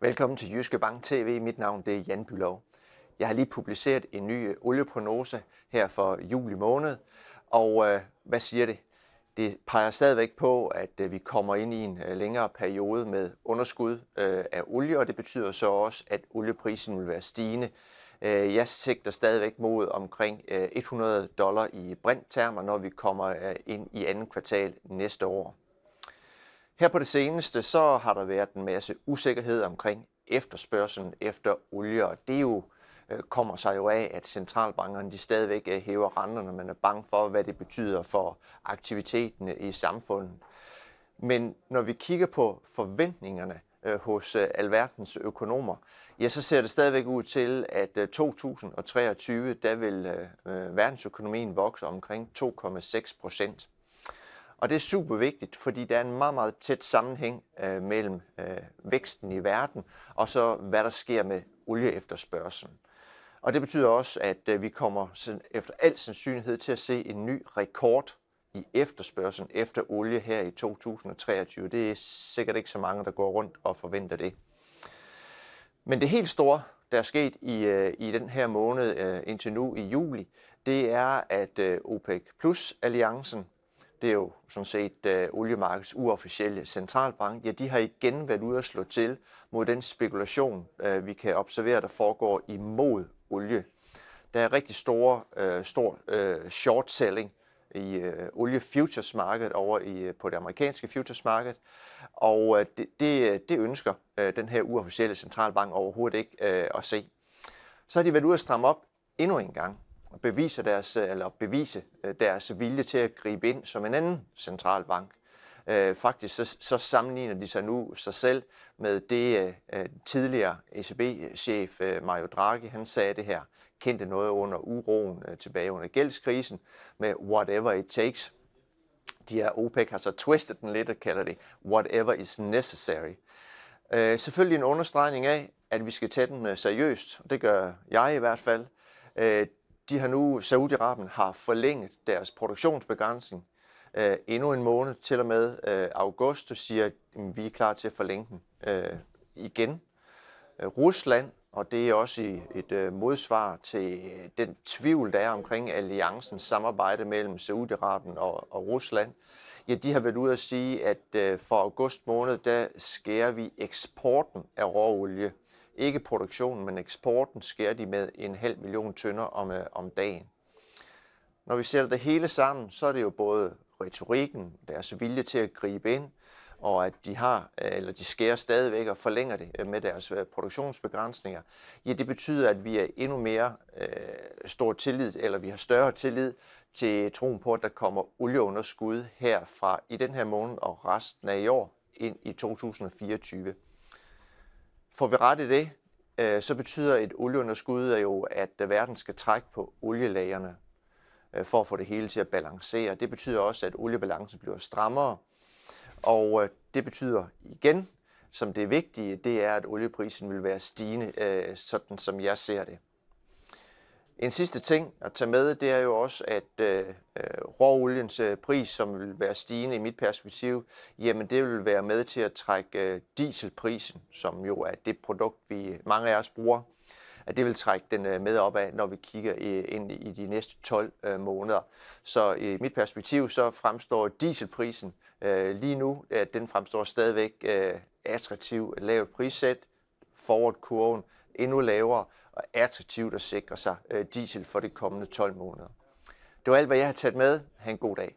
Velkommen til Jyske Bank TV. Mit navn det er Jan Bylov. Jeg har lige publiceret en ny øh, olieprognose her for juli måned, og øh, hvad siger det? Det peger stadigvæk på, at øh, vi kommer ind i en øh, længere periode med underskud øh, af olie, og det betyder så også, at olieprisen vil være stigende. Øh, jeg sigter stadigvæk mod omkring øh, 100 dollar i brinttermer, når vi kommer øh, ind i andet kvartal næste år. Her på det seneste, så har der været en masse usikkerhed omkring efterspørgselen efter olie, og det jo øh, kommer sig jo af, at centralbankerne de stadigvæk øh, hæver renterne, man er bange for, hvad det betyder for aktiviteten øh, i samfundet. Men når vi kigger på forventningerne øh, hos øh, alverdens økonomer, ja, så ser det stadigvæk ud til, at 2023, der vil verdensøkonomien vokse omkring 2,6 procent. Og det er super vigtigt, fordi der er en meget, meget tæt sammenhæng øh, mellem øh, væksten i verden og så hvad der sker med olieefterspørgselen. Og det betyder også, at øh, vi kommer efter al sandsynlighed til at se en ny rekord i efterspørgselen efter olie her i 2023. Det er sikkert ikke så mange, der går rundt og forventer det. Men det helt store, der er sket i, øh, i den her måned øh, indtil nu i juli, det er, at øh, OPEC Plus-alliancen det er jo sådan set øh, oliemarkedets uofficielle centralbank, ja, de har igen været ude at slå til mod den spekulation, øh, vi kan observere, der foregår imod olie. Der er rigtig store, øh, stor øh, short selling i øh, olie futures markedet over i, øh, på det amerikanske futures marked, og øh, det, det, øh, det ønsker øh, den her uofficielle centralbank overhovedet ikke øh, at se. Så har de været ude at stramme op endnu en gang bevise deres, øh, eller bevise øh, deres vilje til at gribe ind som en anden centralbank. Øh, faktisk så, så sammenligner de sig nu sig selv med det øh, tidligere ECB-chef Mario Draghi, han sagde det her, kendte noget under uroen tilbage under gældskrisen med whatever it takes. De her OPEC har så twistet den lidt og kalder det whatever is necessary. Uh, selvfølgelig en understregning af, at vi skal tage den seriøst, og det gør jeg i hvert fald. Uh, de har nu, Saudi-Arabien har forlænget deres produktionsbegrænsning øh, endnu en måned, til og med øh, august, og siger, at vi er klar til at forlænge den øh, igen. Øh, Rusland, og det er også i et øh, modsvar til øh, den tvivl, der er omkring alliancens samarbejde mellem Saudi-Arabien og, og Rusland, ja, de har været ude at sige, at øh, for august måned, der skærer vi eksporten af råolie ikke produktionen, men eksporten sker de med en halv million tønder om, øh, om dagen. Når vi sætter det hele sammen, så er det jo både retorikken, deres vilje til at gribe ind, og at de har, øh, eller de skærer stadigvæk og forlænger det øh, med deres øh, produktionsbegrænsninger, ja, det betyder, at vi er endnu mere øh, stor tillid, eller vi har større tillid til troen på, at der kommer olieunderskud herfra i den her måned og resten af i år ind i 2024. Får vi ret i det, øh, så betyder et olieunderskud jo, at øh, verden skal trække på olielagerne øh, for at få det hele til at balancere. Det betyder også, at oliebalancen bliver strammere, og øh, det betyder igen, som det vigtige, det er, at olieprisen vil være stigende, øh, sådan som jeg ser det. En sidste ting at tage med, det er jo også, at øh, øh, råoliens øh, pris, som vil være stigende i mit perspektiv, jamen det vil være med til at trække øh, dieselprisen, som jo er det produkt, vi mange af os bruger, at det vil trække den øh, med op af, når vi kigger i, ind i de næste 12 øh, måneder. Så i mit perspektiv, så fremstår dieselprisen øh, lige nu, at den fremstår stadigvæk øh, attraktiv, lavt prissæt, forward-kurven endnu lavere, og attraktivt at sikre sig øh, diesel for de kommende 12 måneder. Det var alt, hvad jeg har taget med. Ha' en god dag.